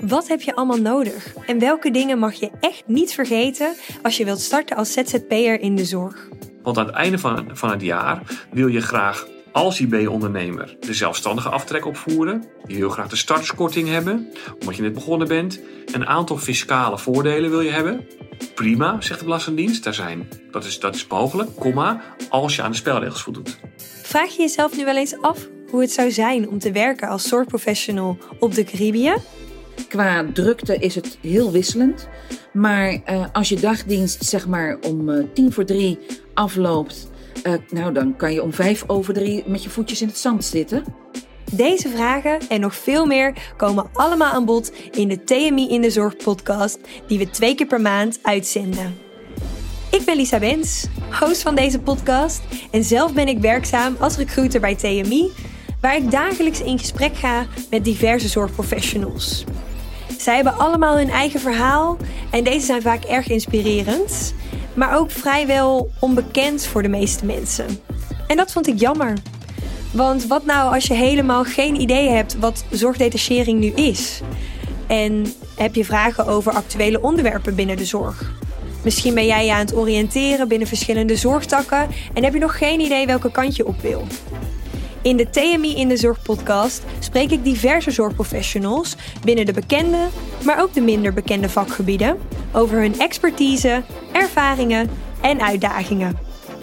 Wat heb je allemaal nodig? En welke dingen mag je echt niet vergeten als je wilt starten als ZZP'er in de zorg? Want aan het einde van, van het jaar wil je graag als IB-ondernemer de zelfstandige aftrek opvoeren. Je wil graag de startskorting hebben, omdat je net begonnen bent. Een aantal fiscale voordelen wil je hebben. Prima, zegt de Belastingdienst. Daar zijn, dat, is, dat is mogelijk, comma, als je aan de spelregels voldoet. Vraag je jezelf nu wel eens af hoe het zou zijn om te werken als zorgprofessional op de Caribbean? Qua drukte is het heel wisselend. Maar uh, als je dagdienst zeg maar om uh, tien voor drie afloopt, uh, nou dan kan je om vijf over drie met je voetjes in het zand zitten. Deze vragen en nog veel meer komen allemaal aan bod in de TMI in de Zorg podcast, die we twee keer per maand uitzenden. Ik ben Lisa Wens, host van deze podcast en zelf ben ik werkzaam als recruiter bij TMI, waar ik dagelijks in gesprek ga met diverse zorgprofessionals. Zij hebben allemaal hun eigen verhaal en deze zijn vaak erg inspirerend, maar ook vrijwel onbekend voor de meeste mensen. En dat vond ik jammer. Want wat nou als je helemaal geen idee hebt wat zorgdetachering nu is? En heb je vragen over actuele onderwerpen binnen de zorg? Misschien ben jij je aan het oriënteren binnen verschillende zorgtakken en heb je nog geen idee welke kant je op wil. In de TMI in de Zorg podcast spreek ik diverse zorgprofessionals binnen de bekende, maar ook de minder bekende vakgebieden over hun expertise, ervaringen en uitdagingen.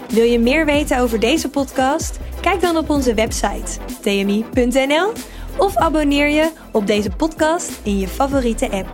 Wil je meer weten over deze podcast? Kijk dan op onze website tmi.nl of abonneer je op deze podcast in je favoriete app.